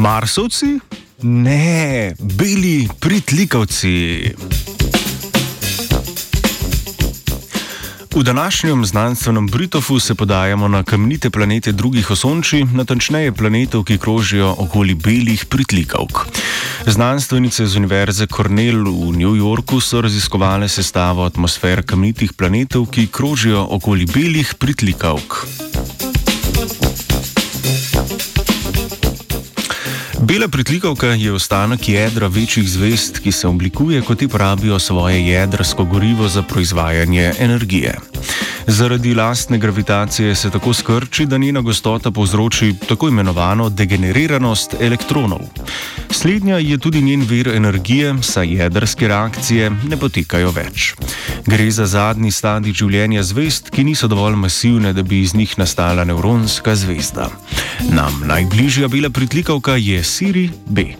Marsovci? Ne, beli pritlikavci. V današnjem znanstvenem Britofu se podajamo na kamnite planete drugih osončij, natančneje planetov, ki krožijo okoli belih pritlikavk. Znanstvenice z Univerze Cornell v New Yorku so raziskovale sestavo atmosfer kamnitih planetov, ki krožijo okoli belih pritlikavk. Bela pritlikavka je ostanek jedra večjih zvest, ki se oblikuje, ko ti porabijo svoje jedrsko gorivo za proizvajanje energije. Zaradi lastne gravitacije se tako skrči, da njena gostota povzroči tako imenovano degeneriranost elektronov. Slednja je tudi njen vir energije, saj jedrske reakcije ne potekajo več. Gre za zadnji stadij življenja zvest, ki niso dovolj masivne, da bi iz njih nastala nevronska zvezda. Nam najbližja bela pritlikavka je Siri B.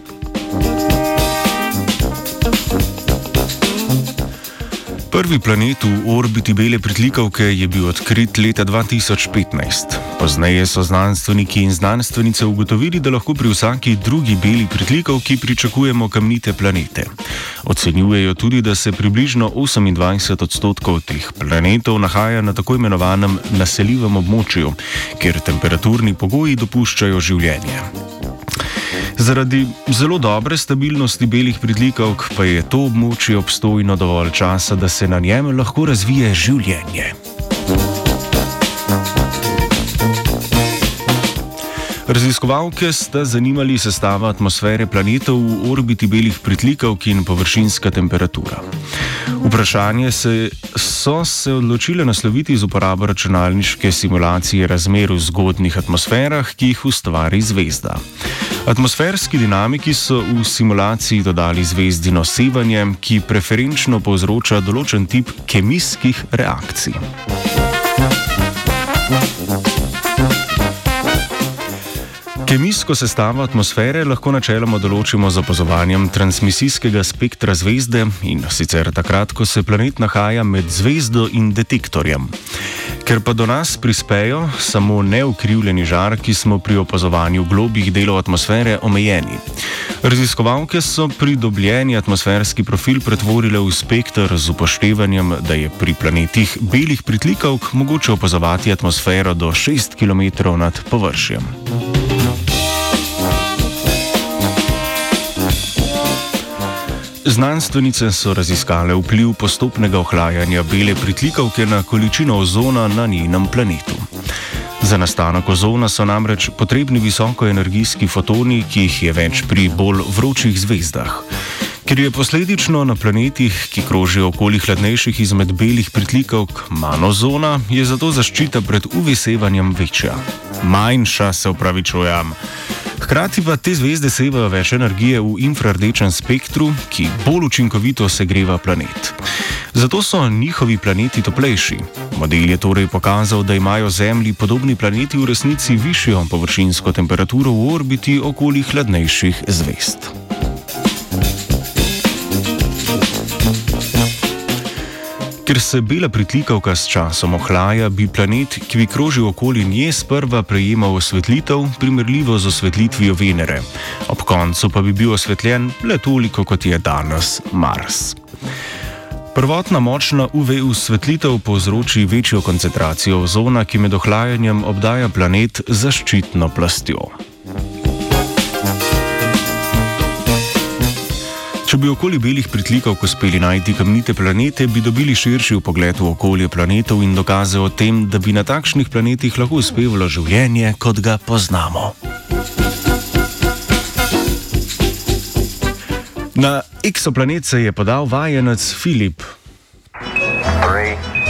Prvi planet v orbiti bele pritlikavke je bil odkrit leta 2015. Pozneje so znanstveniki in znanstvenice ugotovili, da lahko pri vsaki drugi beli pritlikavki pričakujemo kamnite planete. Ocenjujejo tudi, da se približno 28 odstotkov teh planetov nahaja na tako imenovanem naseljivem območju, kjer temperaturni pogoji dopuščajo življenje. Zaradi zelo dobre stabilnosti belih pritlikavk pa je to območje obstojno dovolj časa, da se na njem lahko razvije življenje. Raziskovalke sta zanimali sestava atmosfere planetov v orbiti belih pritlikavk in površinska temperatura. Vprašanje se, so se odločile nasloviti z uporabo računalniške simulacije razmer v zgodnih atmosferah, ki jih ustvari zvezda. Atmosferski dinamiki so v simulaciji dodali zvezdino sevanje, ki preferenčno povzroča določen tip kemijskih reakcij. Kemijsko sestavo atmosfere lahko načeloma določimo z opazovanjem transmisijskega spektra zvezde in sicer takrat, ko se planet nahaja med zvezdo in detektorjem. Ker pa do nas prispejo samo neukrivljeni žarki, smo pri opazovanju globih delov atmosfere omejeni. Raziskovalke so pridobljeni atmosferski profil pretvorile v spektr z upoštevanjem, da je pri planetih belih pritlikavk mogoče opazovati atmosfero do 6 km nad površjem. Znanstvenice so raziskale vpliv postopnega ohlajanja bele pritlikavke na količino ozona na njenem planetu. Za nastanek ozona so namreč potrebni visokoenergijski fotoni, ki jih je več pri bolj vročih zvezdah. Ker je posledično na planetih, ki krožijo okoli hladnejših izmed belih pritlikavk, manj ozona, je zato zaščita pred uvisevanjem večja. Manjša se upravičujem. Hkrati pa te zvezde sevajo več energije v infrardečem spektru, ki bolj učinkovito segreva planet. Zato so njihovi planeti toplejši. Model je torej pokazal, da imajo Zemlji podobni planeti v resnici višjo površinsko temperaturo v orbiti okoli hladnejših zvezd. Ker se bela pritlikavka s časom ohlaja, bi planet, ki bi krožil okoli nje, sprva prejemal osvetlitev, primerljivo z osvetlitvijo Venere. Ob koncu pa bi bil osvetljen le toliko, kot je danes Mars. Prvotna močna UV osvetlitev povzroči večjo koncentracijo ozona, ki med ohlajanjem obdaja planet zaščitno plastjo. Bi okoli belih pritlikov uspeli najti kamnite planete, bi dobili širši pogled v okolje planetov in dokaze o tem, da bi na takšnih planetih lahko uspevalo življenje, kot ga poznamo. Na exoplanet se je podal vajenec Filip. Three, two,